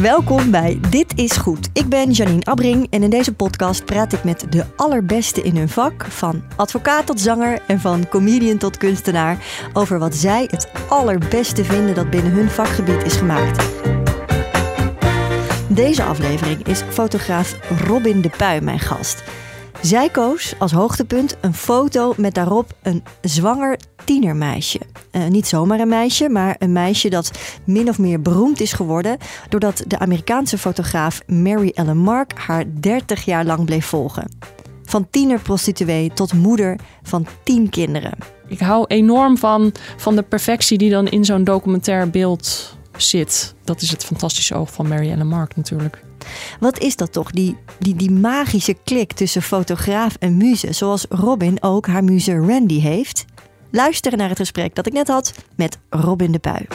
Welkom bij Dit is Goed. Ik ben Janine Abbring en in deze podcast praat ik met de allerbeste in hun vak, van advocaat tot zanger en van comedian tot kunstenaar, over wat zij het allerbeste vinden dat binnen hun vakgebied is gemaakt. Deze aflevering is fotograaf Robin de Puy mijn gast. Zij koos als hoogtepunt een foto met daarop een zwanger tienermeisje. Uh, niet zomaar een meisje, maar een meisje dat min of meer beroemd is geworden doordat de Amerikaanse fotograaf Mary Ellen Mark haar 30 jaar lang bleef volgen. Van tienerprostituee tot moeder van tien kinderen. Ik hou enorm van, van de perfectie die dan in zo'n documentair beeld zit. Dat is het fantastische oog van Mary Ellen Mark natuurlijk. Wat is dat toch, die, die, die magische klik tussen fotograaf en muze, zoals Robin ook haar muze Randy heeft? Luisteren naar het gesprek dat ik net had met Robin de Puy.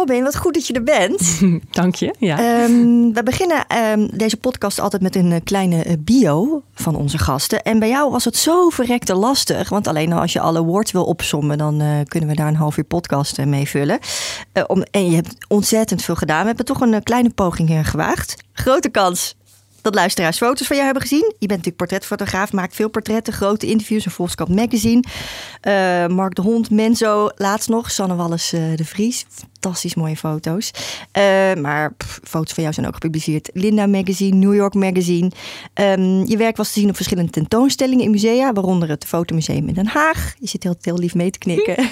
Robin, wat goed dat je er bent. Dank je. Ja. Um, we beginnen um, deze podcast altijd met een eh, kleine eh, bio van onze gasten. En bij jou was het zo verrekte lastig. Want alleen als je alle woorden wil opsommen, dan uh, kunnen we daar een half uur podcast uh, mee vullen. Uh, om, en je hebt ontzettend veel gedaan. We hebben toch een kleine poging gewaagd. Grote kans dat luisteraars foto's van jou hebben gezien. Je bent natuurlijk portretfotograaf, maakt veel portretten, grote interviews in Volkskrant Magazine. Uh, Mark de Hond, Menzo, laatst nog, Sanne Wallis uh, de Vries. Fantastisch mooie foto's. Uh, maar pff, foto's van jou zijn ook gepubliceerd. Linda Magazine, New York Magazine. Um, je werk was te zien op verschillende tentoonstellingen in musea, waaronder het Fotomuseum in Den Haag. Je zit heel, heel lief mee te knikken.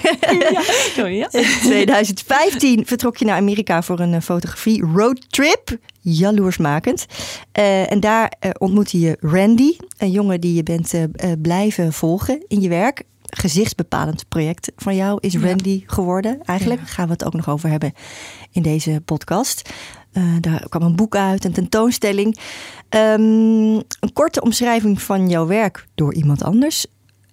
Ja, ja. In 2015 vertrok je naar Amerika voor een fotografie roadtrip jaloersmakend. Uh, en daar uh, ontmoette je Randy, een jongen die je bent uh, blijven volgen in je werk. Gezichtsbepalend project van jou is Randy ja. geworden. Eigenlijk ja. gaan we het ook nog over hebben in deze podcast. daar kwam een boek uit, een tentoonstelling. Um, een korte omschrijving van jouw werk door iemand anders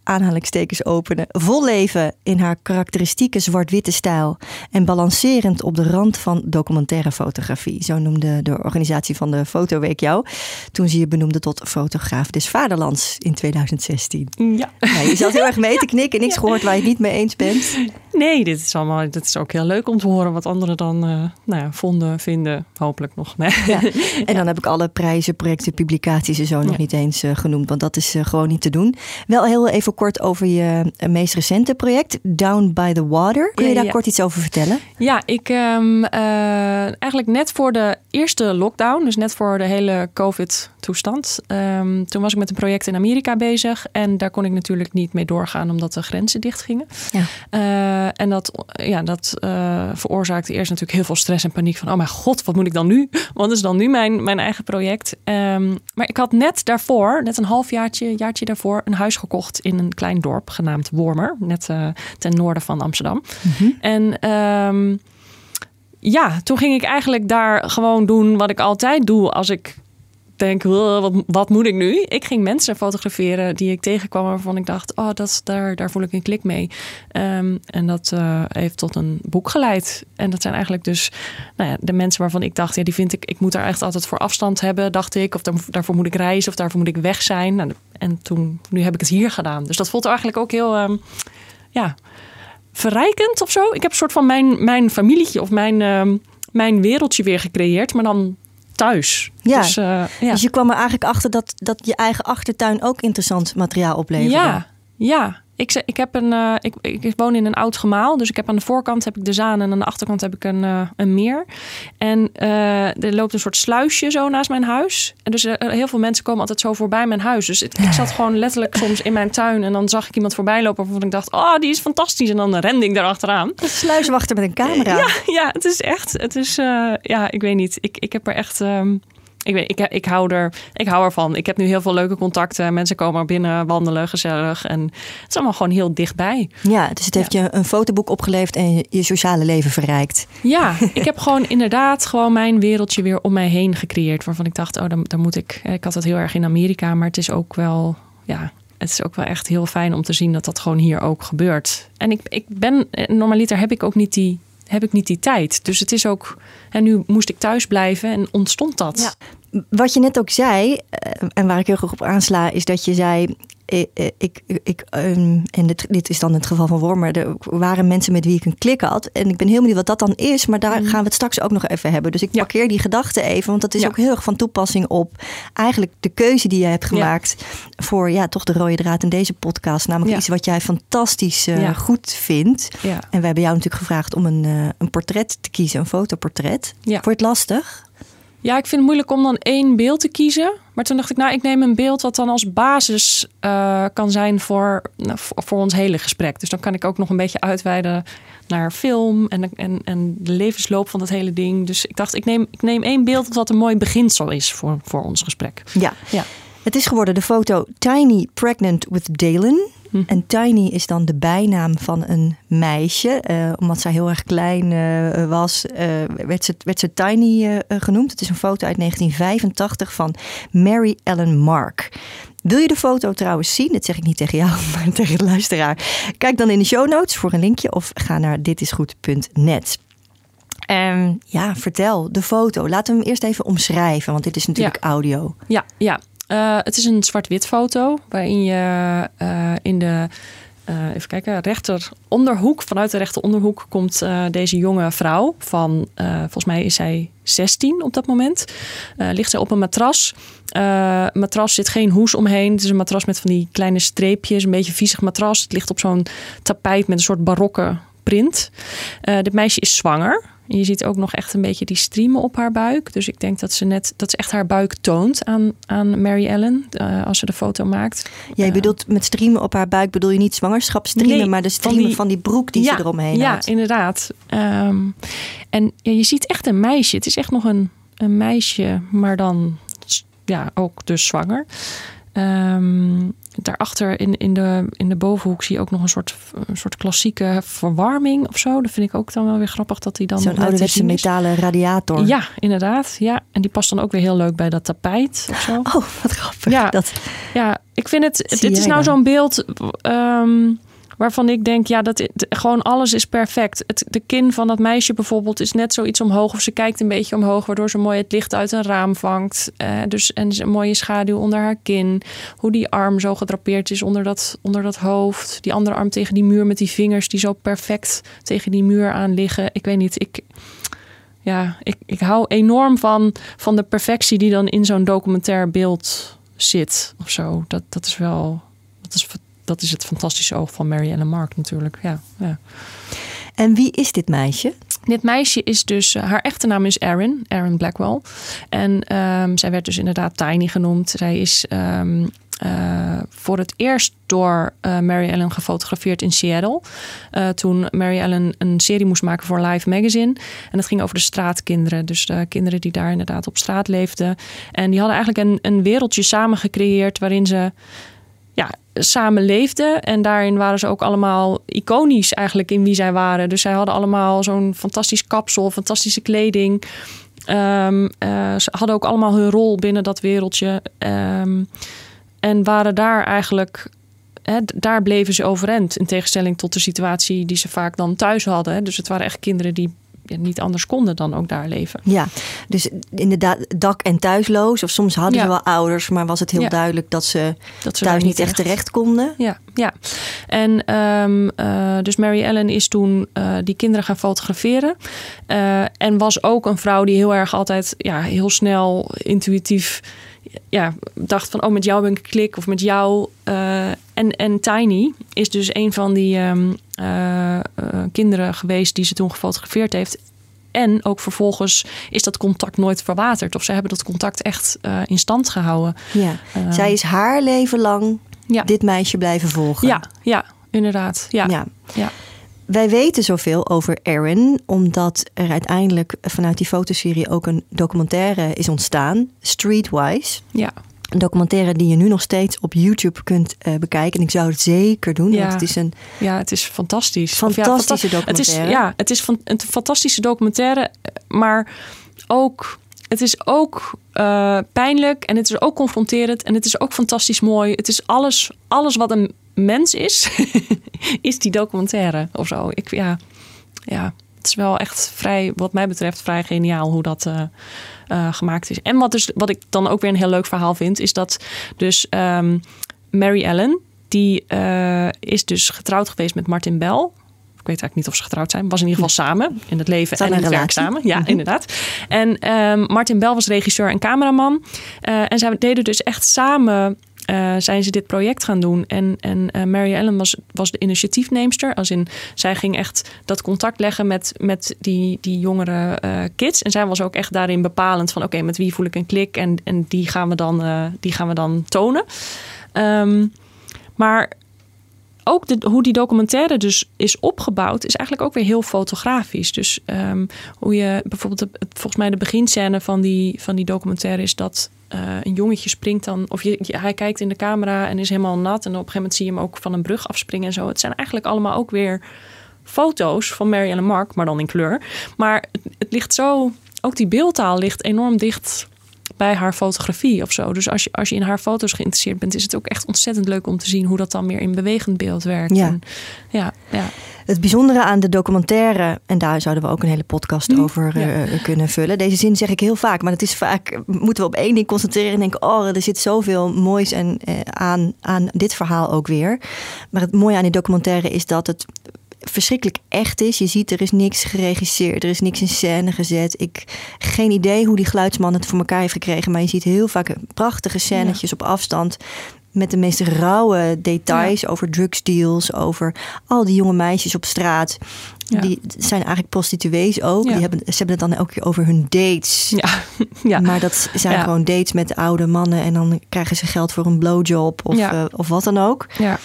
aanhalingstekens openen, vol leven in haar karakteristieke zwart-witte stijl en balancerend op de rand van documentaire fotografie. Zo noemde de organisatie van de Fotoweek jou toen ze je benoemde tot fotograaf des vaderlands in 2016. Ja. je zat heel erg mee te knikken, niks gehoord waar je het niet mee eens bent. Nee, dit is allemaal, dit is ook heel leuk om te horen wat anderen dan uh, nou ja, vonden, vinden, hopelijk nog. Nee. Ja. En dan heb ik alle prijzen, projecten, publicaties en zo nog niet eens uh, genoemd, want dat is uh, gewoon niet te doen. Wel heel even kort over je meest recente project, Down by the Water. Kun je daar kort iets over vertellen? Ja, ik um, eigenlijk net voor de eerste lockdown, dus net voor de hele COVID-toestand, um, toen was ik met een project in Amerika bezig en daar kon ik natuurlijk niet mee doorgaan omdat de grenzen dicht gingen. Ja. Uh, en dat, ja, dat uh, veroorzaakte eerst natuurlijk heel veel stress en paniek van, oh mijn god, wat moet ik dan nu? Wat is dan nu mijn, mijn eigen project? Um, maar ik had net daarvoor, net een halfjaartje, jaartje daarvoor, een huis gekocht in een klein dorp genaamd Wormer, net uh, ten noorden van Amsterdam. Mm-hmm. En um, ja, toen ging ik eigenlijk daar gewoon doen wat ik altijd doe als ik denk, wat, wat moet ik nu? Ik ging mensen fotograferen die ik tegenkwam waarvan ik dacht, oh, dat, daar, daar voel ik een klik mee. Um, en dat uh, heeft tot een boek geleid. En dat zijn eigenlijk dus nou ja, de mensen waarvan ik dacht, ja, die vind ik, ik moet daar echt altijd voor afstand hebben, dacht ik. Of daar, daarvoor moet ik reizen of daarvoor moet ik weg zijn. Nou, en toen, nu heb ik het hier gedaan. Dus dat voelt eigenlijk ook heel, um, ja, verrijkend of zo. Ik heb een soort van mijn, mijn familietje of mijn, um, mijn wereldje weer gecreëerd, maar dan thuis. Ja. Dus, uh, ja. dus je kwam er eigenlijk achter dat, dat je eigen achtertuin ook interessant materiaal opleverde. Ja, ja. Ik, ik, heb een, uh, ik, ik, woon in een oud gemaal. Dus ik heb aan de voorkant heb ik de zaan en aan de achterkant heb ik een, uh, een meer. En uh, er loopt een soort sluisje zo naast mijn huis. En dus heel veel mensen komen altijd zo voorbij mijn huis. Dus het, ik zat gewoon letterlijk soms in mijn tuin. En dan zag ik iemand voorbij lopen waarvan ik dacht... oh, die is fantastisch. En dan rende ik daar achteraan. Een sluiswachter met een camera. Ja, ja het is echt... Het is, ja, ik weet niet. Ik, ik heb er echt... Um, ik, weet, ik, ik, hou er, ik hou ervan. Ik heb nu heel veel leuke contacten. Mensen komen er binnen, wandelen, gezellig. En het is allemaal gewoon heel dichtbij. Ja, dus het heeft ja. je een fotoboek opgeleverd en je, sociale leven verrijkt. Ja, ik heb gewoon inderdaad gewoon mijn wereldje weer om mij heen gecreëerd. Waarvan ik dacht, oh, dan, dan moet ik... Ik had dat heel erg in Amerika, maar het is ook wel... Ja, het is ook wel echt heel fijn om te zien dat dat gewoon hier ook gebeurt. En ik, ik ben, normaliter heb ik ook niet die heb ik niet die tijd. Dus het is ook. En nu moest ik thuis blijven en ontstond dat. Wat je net ook zei, eh, en waar ik heel erg op aansla, is dat je zei: ik, ik, ik um, en dit, dit, is dan het geval van Wormer, er waren mensen met wie ik een klik had. En ik ben heel benieuwd wat dat dan is, maar daar mm. gaan we het straks ook nog even hebben. Dus ik parkeer die gedachte even, want dat is ook heel erg van toepassing op eigenlijk de keuze die je hebt gemaakt voor ja, toch de rode draad in deze podcast. Namelijk iets wat jij fantastisch uh, goed vindt. En we hebben jou natuurlijk gevraagd om een, uh, een portret te kiezen, een fotoportret. Het lastig? Ja, ik vind het moeilijk om dan één beeld te kiezen. Maar toen dacht ik, nou, ik neem een beeld wat dan als basis uh, kan zijn voor, nou, voor ons hele gesprek. Dus dan kan ik ook nog een beetje uitweiden naar film en, en, en de levensloop van dat hele ding. Dus ik dacht, ik neem, ik neem één beeld wat een mooi beginsel is voor, voor ons gesprek. Ja. ja. Het is geworden de foto Tiny Pregnant with Dalen. Hm. En Tiny is dan de bijnaam van een meisje. Uh, omdat zij heel erg klein uh, was, uh, werd, ze, werd ze Tiny genoemd. Het is een foto uit 1985 van Mary Ellen Mark. Wil je de foto trouwens zien? Dat zeg ik niet tegen jou, maar tegen de luisteraar. Kijk dan in de show notes voor een linkje of ga naar ditisgoed.net. En ja, vertel de foto. Laten we hem eerst even omschrijven, want dit is natuurlijk audio. Ja, ja. Uh, het is een zwart-wit foto waarin je uh, in de uh, even kijken, rechter onderhoek, vanuit de rechter onderhoek komt deze jonge vrouw van, volgens mij is zij 16 op dat moment. ligt zij op een matras. matras zit geen hoes omheen. Het is een matras met van die kleine streepjes, een beetje viezig matras. Het ligt op zo'n tapijt met een soort barokke print. dit meisje is zwanger. Je ziet ook nog echt een beetje die striemen op haar buik. Dus ik denk dat ze net dat ze echt haar buik toont aan, aan Mary Ellen uh, als ze de foto maakt. Jij uh, bedoelt met striemen op haar buik bedoel je niet zwangerschapsstriemen, nee, maar de striemen van die, van die broek die ja, ze eromheen ja, had. Ja, inderdaad. Um, en ja, je ziet echt een meisje. Het is echt nog een, een meisje, maar dan ja, ook dus zwanger. Um, daarachter in, in, de, in de bovenhoek zie je ook nog een soort, een soort klassieke verwarming of zo. Dat vind ik ook dan wel weer grappig dat die dan. Zo'n ouderwetse metalen radiator. Ja, inderdaad. Ja, en die past dan ook weer heel leuk bij dat tapijt of zo. Oh, wat grappig. Ja, dat... ja ik vind het. Dit is nou zo'n beeld. Um, waarvan ik denk, ja, dat gewoon alles is perfect. Het, de kin van dat meisje bijvoorbeeld is net zoiets omhoog, of ze kijkt een beetje omhoog, waardoor ze mooi het licht uit een raam vangt. Uh, dus en een mooie schaduw onder haar kin. Hoe die arm zo gedrapeerd is onder dat, onder dat hoofd. Die andere arm tegen die muur met die vingers die zo perfect tegen die muur aan liggen. Ik weet niet, ik ja, ik, ik hou enorm van, van de perfectie die dan in zo'n documentair beeld zit of zo. Dat, dat is wel. Dat is dat is het fantastische oog van Mary Ellen Mark natuurlijk. Ja, ja. En wie is dit meisje? Dit meisje is dus, eh, haar echte naam is Erin, Erin Blackwell. En um, zij werd dus inderdaad Tiny genoemd. Zij is um, uh, voor het eerst door uh, Mary Ellen gefotografeerd in Seattle. Uh, toen Mary Ellen een serie moest maken voor Live Magazine. En dat ging over de straatkinderen. Dus de kinderen die daar inderdaad op straat leefden. En die hadden eigenlijk een, een wereldje samen gecreëerd waarin ze ja, samen leefden. En daarin waren ze ook allemaal iconisch eigenlijk in wie zij waren. Dus zij hadden allemaal zo'n fantastisch kapsel, fantastische kleding. Um, uh, ze hadden ook allemaal hun rol binnen dat wereldje. Um, en waren daar eigenlijk He, daar bleven ze overeind. In tegenstelling tot de situatie die ze vaak dan thuis hadden. Dus het waren echt kinderen die niet anders konden dan ook daar leven. Ja, dus inderdaad dak- en thuisloos. Of soms hadden ze wel ouders, maar was het heel duidelijk dat ze, dat ze thuis niet echt terecht konden. Ja, ja. En um, uh, dus Mary Ellen is toen uh, die kinderen gaan fotograferen. Uh, en was ook een vrouw die heel erg altijd ja, heel snel intuïtief ja, dacht van, oh, met jou ben ik klik of met jou. Uh, en, en Tiny is dus een van die um, uh, uh, kinderen geweest die ze toen gefotografeerd heeft. En ook vervolgens is dat contact nooit verwaterd. Of ze hebben dat contact echt in stand gehouden. Ja. Zij is haar leven lang ja. dit meisje blijven volgen. Ja, ja inderdaad. Ja. ja. ja. Wij weten zoveel over Erin, omdat er uiteindelijk vanuit die fotoserie ook een documentaire is ontstaan, Streetwise. Ja. Een documentaire die je nu nog steeds op YouTube kunt uh, bekijken. En ik zou het zeker doen, ja. want het is een... Ja, het is fantastisch. Fantastische ja, documentaire. Het is, ja, het is van, een fantastische documentaire, maar ook... Het is ook uh, pijnlijk en het is ook confronterend en het is ook fantastisch mooi. Het is alles, alles wat een mens is, is die documentaire of zo. Ik, ja, ja, het is wel echt vrij, wat mij betreft, vrij geniaal hoe dat gemaakt is. En wat, dus, wat ik dan ook weer een heel leuk verhaal vind, is dat dus um, Mary Ellen, die is dus getrouwd geweest met Martin Bell ik weet eigenlijk niet of ze getrouwd zijn. Was in ieder geval samen in het leven en in het werk samen. Ja, mhm. inderdaad. En ehm, Martin Bell was regisseur en cameraman. En zij deden dus echt samen uh, zijn ze dit project gaan doen. En, en uh, Mary Ellen was, was de initiatiefneemster. Als in, zij ging echt dat contact leggen met, met die, die jongere uh, kids. En zij was ook echt daarin bepalend van... oké, met wie voel ik een klik? En, en die, gaan we dan, die gaan we dan tonen. Um, maar ook de, hoe die documentaire dus is opgebouwd, is eigenlijk ook weer heel fotografisch. Dus um, hoe je bijvoorbeeld, de, volgens mij de beginscène van die, van die documentaire is dat uh, een jongetje springt dan, of hij kijkt in de camera en is helemaal nat. En op een gegeven moment zie je hem ook van een brug afspringen en zo. Het zijn eigenlijk allemaal ook weer foto's van Mary Ellen Mark, maar dan in kleur. Maar het, het ligt zo, ook die beeldtaal ligt enorm dicht bij haar fotografie of zo. Dus als je, als je in haar foto's geïnteresseerd bent, is het ook echt ontzettend leuk om te zien hoe dat dan meer in bewegend beeld werkt. Ja. En, ja, ja. Het bijzondere aan de documentaire, en daar zouden we ook een hele podcast mm, over uh, kunnen vullen. Deze zin zeg ik heel vaak, maar het is vaak moeten we op één ding concentreren en denken: oh, er zit zoveel moois en, uh, aan, aan dit verhaal ook weer. Maar het mooie aan die documentaire is dat het verschrikkelijk echt is. Je ziet, er is niks geregisseerd, er is niks in scène gezet. Ik geen idee hoe die geluidsman het voor elkaar heeft gekregen, maar je ziet heel vaak prachtige scènetjes op afstand met de meest rauwe details over drugsdeals, over al die jonge meisjes op straat. Die zijn eigenlijk prostituees ook. Die hebben, ze hebben het dan ook over hun dates. Ja. ja. Maar dat zijn gewoon dates met oude mannen. En dan krijgen ze geld voor een blowjob of, uh, of wat dan ook. Ja.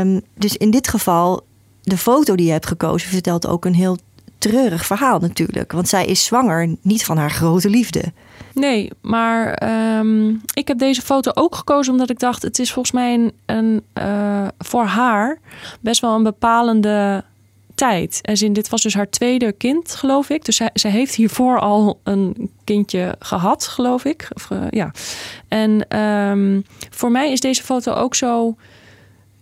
Um, dus in dit geval de foto die je hebt gekozen vertelt ook een heel treurig verhaal natuurlijk. Want zij is zwanger niet van haar grote liefde. Nee, maar ehm, ik heb deze foto ook gekozen omdat ik dacht... het is volgens mij een, een uh, voor haar best wel een bepalende tijd. En in, dit was dus haar tweede kind, geloof ik. Dus zij, heeft hiervoor al een kindje gehad, geloof ik. Of, uh, ja. En um, voor mij is deze foto ook zo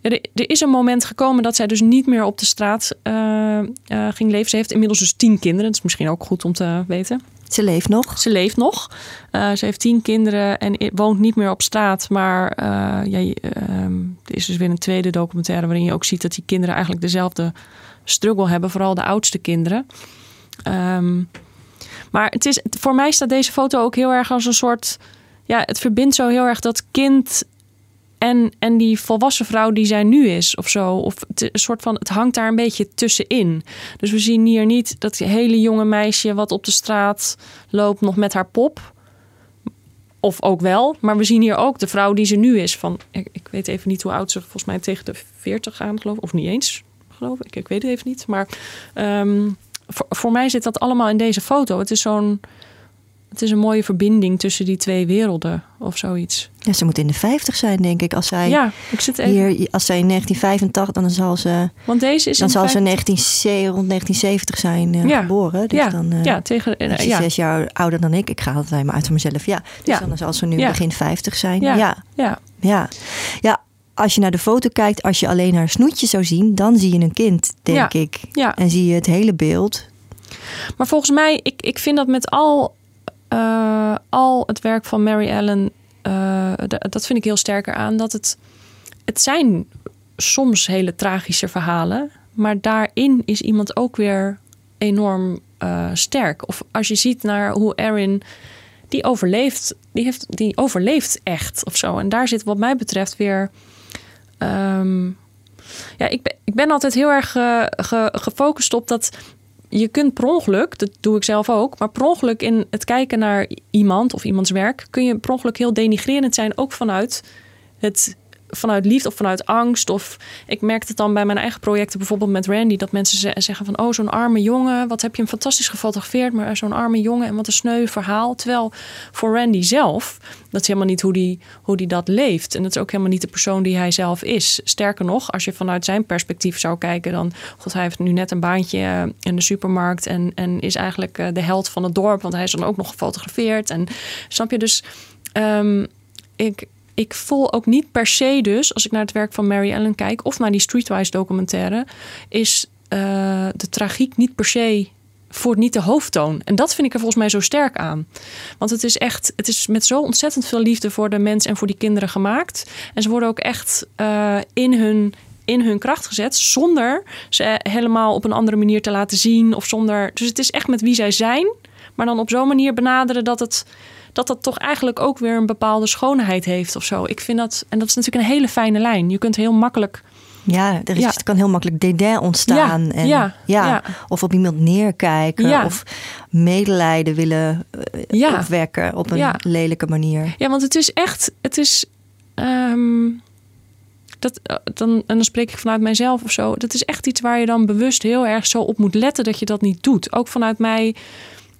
er, is een moment gekomen dat zij dus niet meer op de straat uh, ging leven. Ze heeft inmiddels dus tien kinderen. Dat is misschien ook goed om te weten. Ze leeft nog. Ze leeft nog. Uh, ze heeft tien kinderen en woont niet meer op straat. Maar ja, ehm, er is dus weer een tweede documentaire waarin je ook ziet dat die kinderen eigenlijk dezelfde struggle hebben. Vooral de oudste kinderen. Um, maar het is, voor mij staat deze foto ook heel erg als een soort. Ja, het verbindt zo heel erg dat kind en, en die volwassen vrouw die zij nu is of zo. Of een soort van, het hangt daar een beetje tussenin. Dus we zien hier niet dat hele jonge meisje wat op de straat loopt nog met haar pop. Of ook wel. Maar we zien hier ook de vrouw die ze nu is. Van, ik, weet even niet hoe oud ze volgens mij tegen de 40 aan geloof Of niet eens geloof ik. Ik weet het even niet. Maar voor, voor mij zit dat allemaal in deze foto. Het is zo'n het is een mooie verbinding tussen die twee werelden of zoiets. Ja, ze moet in de 50 zijn, denk ik. Als zij ja, ik zit even... hier, als zij in 1985, dan zal ze. Want deze is dan zal ze 19, rond 1970 zijn uh, ja. geboren. Dus ja. dan uh, ja, tegen uh, ja. zes jaar ouder dan ik. Ik ga altijd maar uit van mezelf. Ja, dus ja. dan zal ze nu begin 50 zijn. Ja. Ja. ja, ja, ja. Als je naar de foto kijkt, als je alleen haar snoetje zou zien, dan zie je een kind, denk ik. Ja. En zie je het hele beeld. Maar volgens mij, ik, ik vind dat met al uh, al het werk van Mary Ellen, uh, dat vind ik heel sterker aan. Dat het, het zijn soms hele tragische verhalen, maar daarin is iemand ook weer enorm uh, sterk. Of als je ziet naar hoe Erin die overleeft, die, heeft, die overleeft echt of zo. En daar zit wat mij betreft weer. Um, ja, ik ben, ik ben altijd heel erg ge, gefocust op dat je kunt per ongeluk, dat doe ik zelf ook, maar per ongeluk in het kijken naar iemand of iemands werk, kun je per ongeluk heel denigrerend zijn, ook vanuit het vanuit liefde of vanuit angst. Of ik merkte het dan bij mijn eigen projecten, bijvoorbeeld met Randy, dat mensen zeggen van oh, zo'n arme jongen, wat heb je hem fantastisch gefotografeerd, maar zo'n arme jongen en wat een sneu verhaal. Terwijl voor Randy zelf, dat is helemaal niet hoe die, hoe die dat leeft. En dat is ook helemaal niet de persoon die hij zelf is. Sterker nog, als je vanuit zijn perspectief zou kijken, dan, god, hij heeft nu net een baantje eh, in de supermarkt en, en is eigenlijk eh, de held van het dorp, want hij is dan ook nog gefotografeerd. En snap je dus. Um, ik, ik voel ook niet per se dus, als ik naar het werk van Mary Ellen kijk... of naar die Streetwise documentaire... is uh, de tragiek niet per se voert niet de hoofdtoon. En dat vind ik er volgens mij zo sterk aan. Want het is echt, het is met zo ontzettend veel liefde voor de mens en voor die kinderen gemaakt. En ze worden ook echt uh, in hun in hun kracht gezet zonder ze helemaal op een andere manier te laten zien of zonder. Dus het is echt met wie zij zijn, maar dan op zo'n manier benaderen dat het dat dat toch eigenlijk ook weer een bepaalde schoonheid heeft of zo. Ik vind dat en dat is natuurlijk een hele fijne lijn. Je kunt heel makkelijk ja, er is, het kan heel makkelijk dédain ontstaan. Ja, en, ja, ja, Of op iemand neerkijken. Of medelijden willen uh, opwekken op een lelijke manier. Ja, want het is echt... Het is, um, dat, eh, dan, en dan spreek ik vanuit mijzelf of zo. Dat is echt iets waar je dan bewust heel erg zo op moet letten dat je dat niet doet. Ook vanuit mij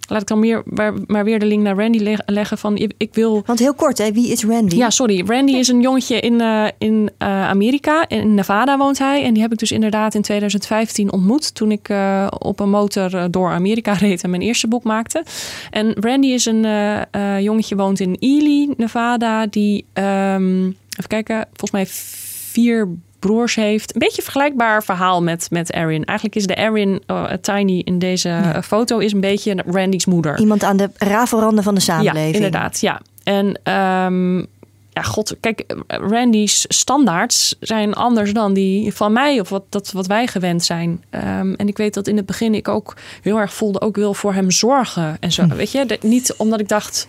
laat ik dan meer, maar weer de link naar Randy leggen van ik wil. Want heel kort, hè, wie is Randy? Ja, sorry. Randy is een jongetje in, uh, in uh, Amerika. In Nevada woont hij. En die heb ik dus inderdaad in 2015 ontmoet. Toen ik uh, op een motor door Amerika reed en mijn eerste boek maakte. En Randy is een jongetje woont in Ely, Nevada. Die, um, even kijken, volgens mij vier broers heeft. Een beetje vergelijkbaar verhaal met, met Erin. Eigenlijk is de Erin, uh, Tiny in deze eh, foto, is een beetje Randy's moeder. Iemand aan de rafelranden van de samenleving. Ja, inderdaad. Ja. En um, ja, god, kijk, Randy's standaards zijn anders dan die van mij of wat, dat, wat wij gewend zijn. Um, en ik weet dat in het begin ik ook heel erg voelde, ook wil voor hem zorgen en zo. Hm. Weet je, niet omdat ik dacht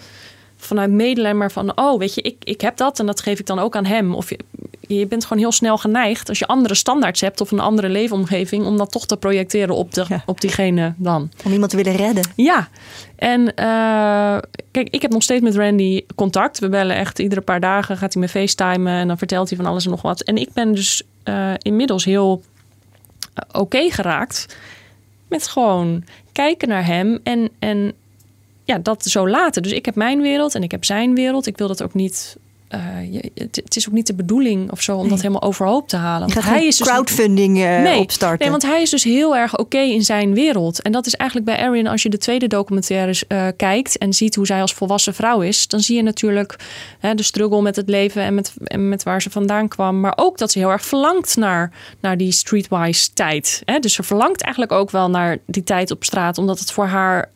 vanuit medelijden, maar van, oh, weet je, ik, ik heb dat en dat geef ik dan ook aan hem. Of je, je bent gewoon heel snel geneigd, als je andere standaards hebt of een andere leefomgeving, om dat toch te projecteren op, de, op diegene dan. Om iemand te willen redden. Ja, en uh, kijk, ik heb nog steeds met Randy contact. We bellen echt iedere paar dagen, gaat hij me facetimen en dan vertelt hij van alles en nog wat. En ik ben dus uh, inmiddels heel uh, oké geraakt met gewoon kijken naar hem en, en ja, dat zo laten. Dus ik heb mijn wereld en ik heb zijn wereld. Ik wil dat ook niet uh, je, het, is ook niet de bedoeling of zo om dat helemaal overhoop te halen. Want hij is dus crowdfunding uh, nee, opstarten. Nee, want hij is dus heel erg oké in zijn wereld. En dat is eigenlijk bij Erin, als je de tweede documentaire uh, kijkt en ziet hoe zij als volwassen vrouw is, dan zie je natuurlijk hè, de struggle met het leven en met, en met waar ze vandaan kwam. Maar ook dat ze heel erg verlangt naar, naar die streetwise tijd. Hè? Dus ze verlangt eigenlijk ook wel naar die tijd op straat, omdat het voor haar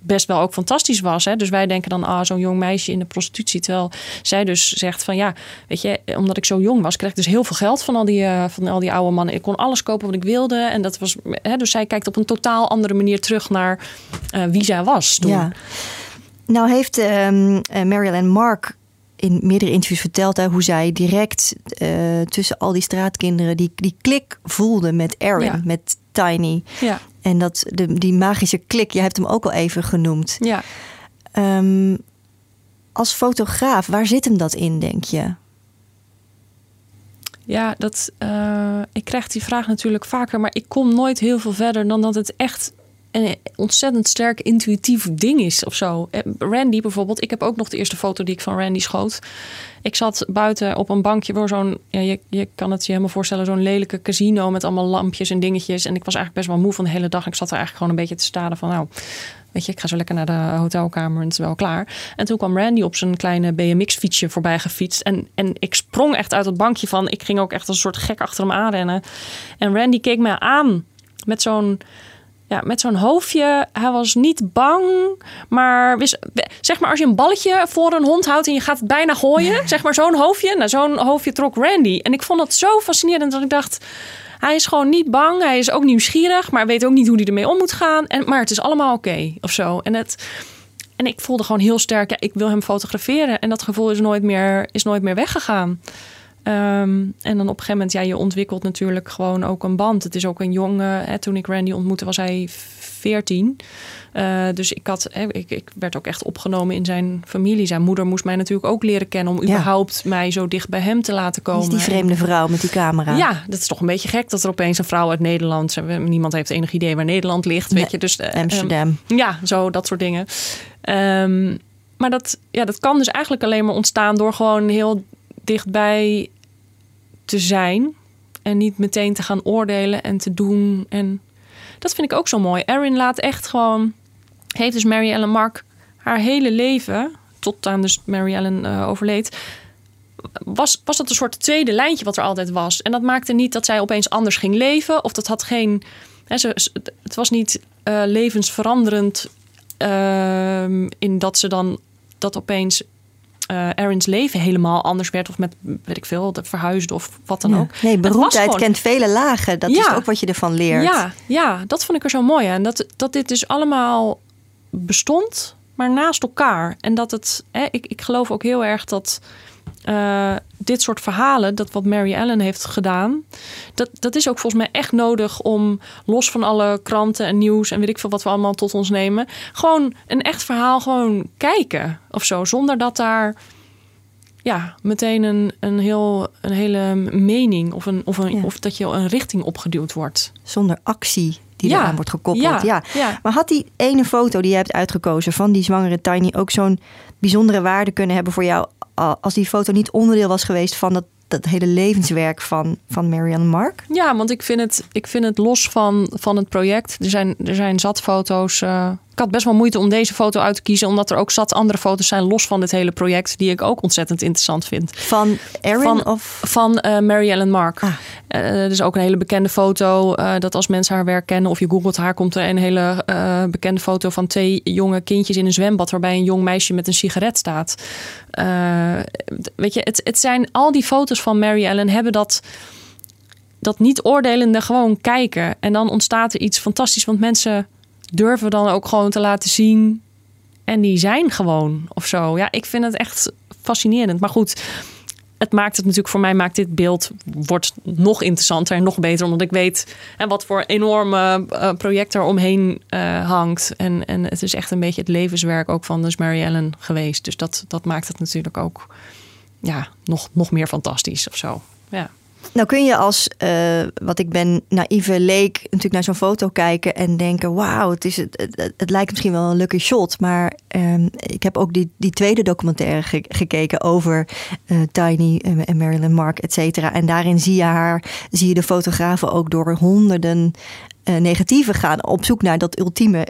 best wel ook fantastisch was. Hè? Dus wij denken dan, ah, zo'n jong meisje in de prostitutie. Terwijl zij dus zegt van ja, weet je, omdat ik zo jong was, kreeg ik dus heel veel geld van al die, uh, van al die oude mannen. Ik kon alles kopen wat ik wilde. En dat was, hè, dus zij kijkt op een totaal andere manier terug naar uh, wie zij was toen. Ja. Nou heeft um, Marilyn Mark in meerdere interviews verteld hè, hoe zij direct uh, tussen al die straatkinderen die, die klik voelde met Erin, ja. met Tiny. Ja. En dat de, die magische klik, je hebt hem ook al even genoemd. Ja. Um, als fotograaf, waar zit hem dat in, denk je? Ja, dat, uh, ik krijg die vraag natuurlijk vaker, maar ik kom nooit heel veel verder dan dat het echt een ontzettend sterk intuïtief ding is of zo. Eh, Randy bijvoorbeeld, ik heb ook nog de eerste foto die ik van Randy schoot. Ik zat buiten op een bankje voor zo'n, ja, je, je kan het je helemaal voorstellen, zo'n lelijke casino met allemaal lampjes en dingetjes. En ik was eigenlijk best wel moe van de hele dag. Ik zat er eigenlijk gewoon een beetje te staren van, nou, weet je, ik ga zo lekker naar de hotelkamer en het is wel klaar. En toen kwam Randy op zijn kleine BMX-fietsje voorbij gefietst. En, en ik sprong echt uit het bankje van, ik ging ook echt als een soort gek achter hem aanrennen. En Randy keek me aan met zo'n ja, met zo'n hoofdje. Hij was niet bang, maar zeg maar als je een balletje voor een hond houdt en je gaat het bijna gooien, zeg maar zo'n hoofdje. Nou, zo'n hoofdje trok Randy. En ik vond dat zo fascinerend dat ik dacht, hij is gewoon niet bang, hij is ook nieuwsgierig, maar weet ook niet hoe hij ermee om moet gaan. En, maar het is allemaal oké of zo. En het. En ik voelde gewoon heel sterk, ja, ik wil hem fotograferen. En dat gevoel is nooit meer, is nooit meer weggegaan. Um, en dan op een gegeven moment, ja, je ontwikkelt natuurlijk gewoon ook een band. Het is ook een jongen. Hè, toen ik Randy ontmoette, was hij 14. Uh, dus ik, had, hè, ik, ik, werd ook echt opgenomen in zijn familie. Zijn moeder moest mij natuurlijk ook leren kennen om überhaupt mij zo dicht bij hem te laten komen. Die, die vreemde vrouw met die camera. Ja, dat is toch een beetje gek dat er opeens een vrouw uit Nederland. Niemand heeft enig idee waar Nederland ligt. Weet je, dus, uh, Amsterdam. Um, ja, zo dat soort dingen. Um, maar dat, ja, dat kan dus eigenlijk alleen maar ontstaan door gewoon heel dichtbij te zijn. En niet meteen te gaan oordelen en te doen. En dat vind ik ook zo mooi. Erin laat echt gewoon. Heeft dus Mary Ellen Mark haar hele leven. Tot aan dus Mary Ellen uh, overleed. Was, was dat een soort tweede lijntje wat er altijd was. En dat maakte niet dat zij opeens anders ging leven. Of dat had geen. Hè, ze, het was niet. Uh, levensveranderend uh, in dat ze dan dat opeens uh, Erin's leven helemaal anders werd. Of met, weet ik veel, dat verhuisde of wat dan ook. Nee, beroemdheid kent vele lagen. Dat is ook wat je ervan leert. Ja, ja, dat vond ik er zo mooi aan. Dat, dat dit dus allemaal bestond, maar naast elkaar. En dat het, hè, ik, ik geloof ook heel erg dat uh, dit soort verhalen, dat wat Mary Ellen heeft gedaan, dat, dat is ook volgens mij echt nodig om los van alle kranten en nieuws en weet ik veel wat we allemaal tot ons nemen, gewoon een echt verhaal gewoon kijken of zo, zonder dat daar ja, meteen een, een, heel, een hele mening of, een, of, een, of dat je een richting opgeduwd wordt. Zonder actie die ja. eraan wordt gekoppeld. Ja. ja. Maar had die ene foto die je hebt uitgekozen van die zwangere Tiny ook zo'n bijzondere waarde kunnen hebben voor jou als die foto niet onderdeel was geweest van dat, dat hele levenswerk van, van Marianne Mark? Ja, want ik vind het, ik vind het los van, van het project. Er zijn, er zijn zat foto's. Ik had best wel moeite om deze foto uit te kiezen, omdat er ook zat andere foto's zijn los van dit hele project, die ik ook ontzettend interessant vind. Van Erin van, of? Van uh, Mary Ellen Mark. Ah. Uh, is ook een hele bekende foto, uh, dat als mensen haar werk kennen of je googelt haar, komt er een hele bekende foto van twee jonge kindjes in een zwembad, waarbij een jong meisje met een sigaret staat. weet je, het, het zijn al die foto's van Mary Ellen hebben dat dat niet oordelende gewoon kijken. En dan ontstaat er iets fantastisch. Want mensen durven dan ook gewoon te laten zien. En die zijn gewoon of zo. Ja, ik vind het echt fascinerend. Maar goed, het maakt het natuurlijk voor mij maakt dit beeld wordt nog interessanter en nog beter omdat ik weet en wat voor enorme uh, project er omheen uh, hangt en, en het is echt een beetje het levenswerk ook van dus Mary Ellen geweest dus dat, dat maakt het natuurlijk ook ja nog, nog meer fantastisch of zo ja nou kun je als, uh, wat ik ben, naïeve leek, natuurlijk naar zo'n foto kijken en denken: wauw, het, het, het, lijkt misschien wel een lucky shot. Maar um, ik heb ook die, die tweede documentaire ge gekeken over uh, Tiny en Marilyn Mark, et cetera. En daarin zie je haar, zie je de fotografen ook door honderden negatieve gaan op zoek naar dat ultieme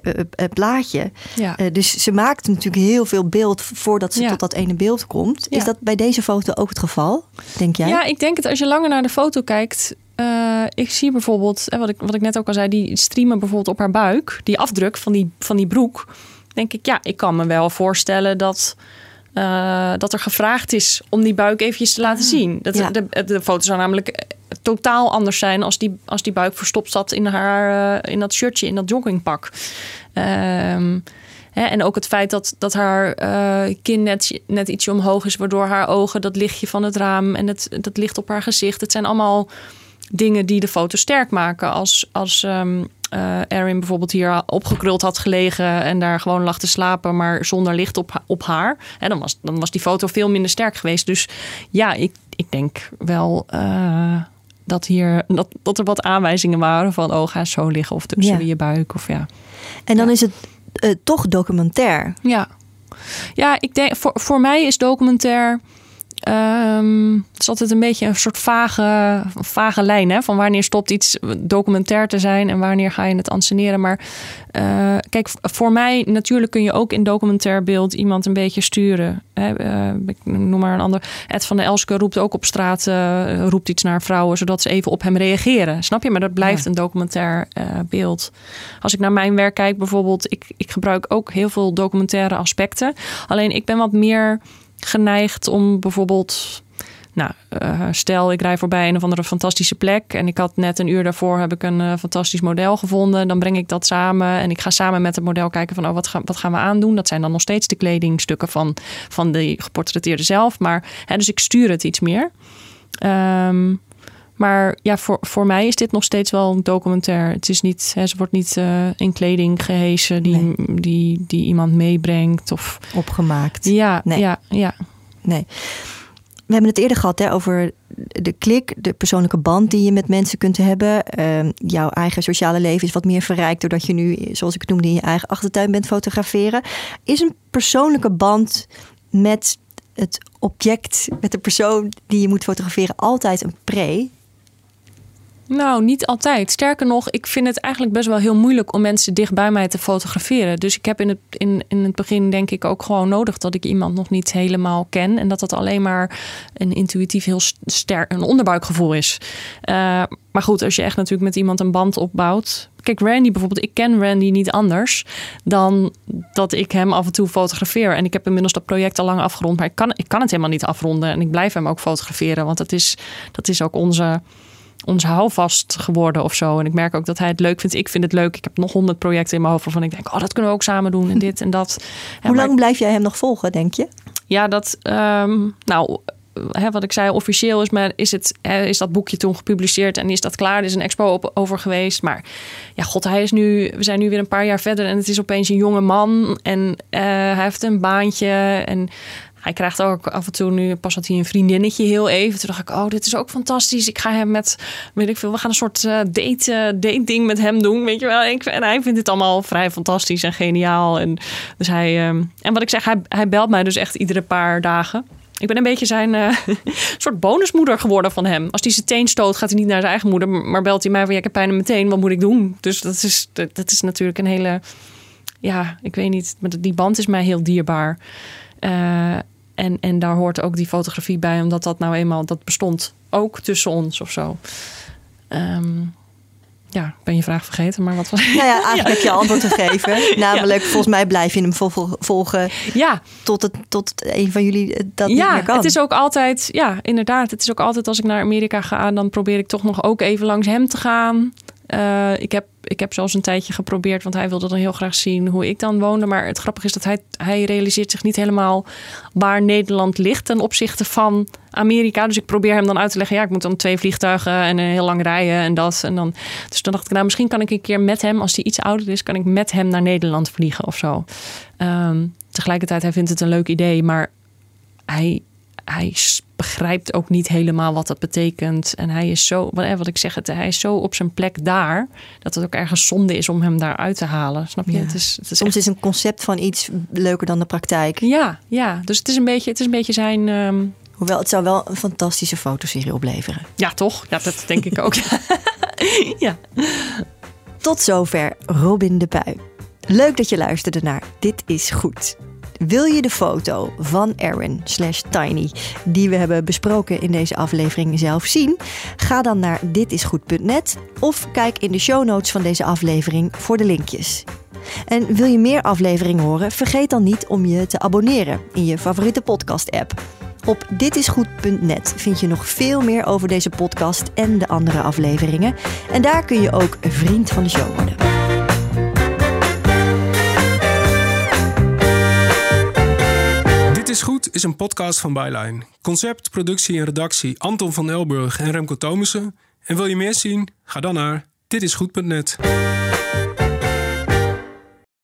plaatje. Ja. dus ze maakt natuurlijk heel veel beeld voordat ze tot dat ene beeld komt. Is dat bij deze foto ook het geval, denk jij? Ja, ik denk het als je langer naar de foto kijkt. ik zie bijvoorbeeld, wat ik, wat ik net ook al zei, die streamen bijvoorbeeld op haar buik, die afdruk van die, van die broek. Denk ik, ja, ik kan me wel voorstellen dat. Dat er gevraagd is om die buik eventjes te laten ah, zien. Dat, de, de foto zou namelijk totaal anders zijn als die, als die buik verstopt zat in, haar, uh, in dat shirtje, in dat joggingpak. Ehm, hè, en ook het feit dat, dat haar uh, kin net, net ietsje omhoog is, waardoor haar ogen, dat lichtje van het raam en het, dat licht op haar gezicht. Het zijn allemaal dingen die de foto sterk maken. Als, als um, uh, Erin bijvoorbeeld hier opgekruld had gelegen en daar gewoon lag te slapen, maar zonder licht op, op haar. En dan, was, dan was die foto veel minder sterk geweest. Dus ja, ik, ik denk wel dat, hier, dat, dat er wat aanwijzingen waren van... oh, ga zo liggen of tussen je buik. Of, ja. En dan is het uh, toch documentair. Ja. Ja, ik denk, voor, voor mij is documentair Um, het is altijd een beetje een soort vage, vage lijn. Hè? Van wanneer stopt iets documentair te zijn en wanneer ga je het anseneren. Maar uh, kijk, voor mij natuurlijk kun je ook in documentair beeld iemand een beetje sturen. Hè? Uh, ik noem maar een ander. Ed van der Elske roept ook op straat, uh, roept iets naar vrouwen, zodat ze even op hem reageren. Snap je? Maar dat blijft een documentair beeld. Als ik naar mijn werk kijk bijvoorbeeld, ik, ik gebruik ook heel veel documentaire aspecten. Alleen ik ben wat meer geneigd om bijvoorbeeld. Nou, uh, stel ik rij voorbij een of andere fantastische plek en ik had net een uur daarvoor heb ik een uh, fantastisch model gevonden. Dan breng ik dat samen en ik ga samen met het model kijken van oh, wat, gaan, wat gaan we aandoen. Dat zijn dan nog steeds de kledingstukken van, van de geportretteerde zelf. Maar hè, dus ik stuur het iets meer. Um, maar ja, voor, voor mij is dit nog steeds wel een documentaire. Het is niet, hè, ze wordt niet uh, in kleding gehesen die, die, die iemand meebrengt of opgemaakt. Ja, nee. ja, ja. Nee. We hebben het eerder gehad hè, over de klik, de persoonlijke band die je met mensen kunt hebben. Uh, jouw eigen sociale leven is wat meer verrijkt doordat je nu, zoals ik het noemde, in je eigen achtertuin bent fotograferen. Is een persoonlijke band met het object, met de persoon die je moet fotograferen, altijd een pre? Nou, niet altijd. Sterker nog, ik vind het eigenlijk best wel heel moeilijk om mensen dicht bij mij te fotograferen. Dus ik heb in het, in, in het begin denk ik ook gewoon nodig dat ik iemand nog niet helemaal ken. En dat dat alleen maar een intuïtief heel sterk een onderbuikgevoel is. Uh, maar goed, als je echt natuurlijk met iemand een band opbouwt. Kijk, Randy bijvoorbeeld, ik ken Randy niet anders dan dat ik hem af en toe fotografeer. En ik heb inmiddels dat project al lang afgerond, maar ik kan, ik kan het helemaal niet afronden. En ik blijf hem ook fotograferen, want dat is, dat is ook onze ons houvast geworden of zo. En ik merk ook dat hij het leuk vindt. Ik vind het leuk. Ik heb nog honderd projecten in mijn hoofd waarvan ik denk, oh, dat kunnen we ook samen doen en dit en dat. Hoe lang blijf jij hem nog volgen, denk je? Ja, dat, um, nou, hè, wat ik zei, officieel is, maar is, het, hè, is dat boekje toen gepubliceerd en is dat klaar? Er is een expo op, over geweest. Maar ja, god, hij is nu, we zijn nu weer een paar jaar verder en het is opeens een jonge man en uh, hij heeft een baantje en hij krijgt ook af en toe nu, pas had hij een vriendinnetje heel even. Toen dacht ik, oh, dit is ook fantastisch. Ik ga hem met, weet ik veel, we gaan een soort uh, date, uh, date ding met hem doen, weet je wel. en hij vindt het allemaal vrij fantastisch en geniaal. En, dus hij, um, en wat ik zeg, hij, hij belt mij dus echt iedere paar dagen. Ik ben een beetje zijn uh, soort bonusmoeder geworden van hem. Als hij zijn teen stoot, gaat hij niet naar zijn eigen moeder, maar belt hij mij van, ja, ik heb pijn in mijn teen, wat moet ik doen? Dus dat is, dat, dat is natuurlijk een hele, ja, ik weet niet, maar die band is mij heel dierbaar. Uh, en, en daar hoort ook die fotografie bij, omdat dat nou eenmaal, dat bestond ook tussen ons of zo. Um, ja, ben je vraag vergeten, maar wat was Nou ja, eigenlijk heb je antwoord gegeven. Namelijk, volgens mij blijf je hem volgen ja. tot, het, tot een van jullie dat ja, niet meer kan. het is ook altijd, ja, inderdaad. Het is ook altijd als ik naar Amerika ga, dan probeer ik toch nog ook even langs hem te gaan. Uh, ik heb ik heb zelfs een tijdje geprobeerd, want hij wilde dan heel graag zien hoe ik dan woonde. Maar het grappige is dat hij, hij realiseert zich niet helemaal waar Nederland ligt ten opzichte van Amerika. Dus ik probeer hem dan uit te leggen, ja, ik moet dan twee vliegtuigen en heel lang rijden en dat. En dan, dus dan dacht ik, nou, misschien kan ik een keer met hem, als hij iets ouder is, kan ik met hem naar Nederland vliegen of zo. Um, tegelijkertijd, hij vindt het een leuk idee, maar hij hij begrijpt ook niet helemaal wat dat betekent. En hij is zo, wat ik zeg, het, hij is zo op zijn plek daar, dat het ook ergens zonde is om hem daar uit te halen. Snap je? Het is, het is Soms is een concept van iets leuker dan de praktijk. Ja, ja. dus het is een beetje, het is een beetje zijn. Ehm, Hoewel het zou wel een fantastische fotoserie opleveren. Ja, toch? Ja, dat denk ik ook. ja. Tot zover Robin de Pui. Leuk dat je luisterde naar Dit is Goed. Wil je de foto van Aaron slash Tiny die we hebben besproken in deze aflevering zelf zien? Ga dan naar ditisgoed.net of kijk in de show notes van deze aflevering voor de linkjes. En wil je meer afleveringen horen? Vergeet dan niet om je te abonneren in je favoriete podcast-app. Op ditisgoed.net vind je nog veel meer over deze podcast en de andere afleveringen. En daar kun je ook vriend van de show worden. Is Goed is een podcast van Byline. Concept, productie en redactie Anton van Elburg en Remco Thomussen. En wil je meer zien? Ga dan naar ditisgoed.net.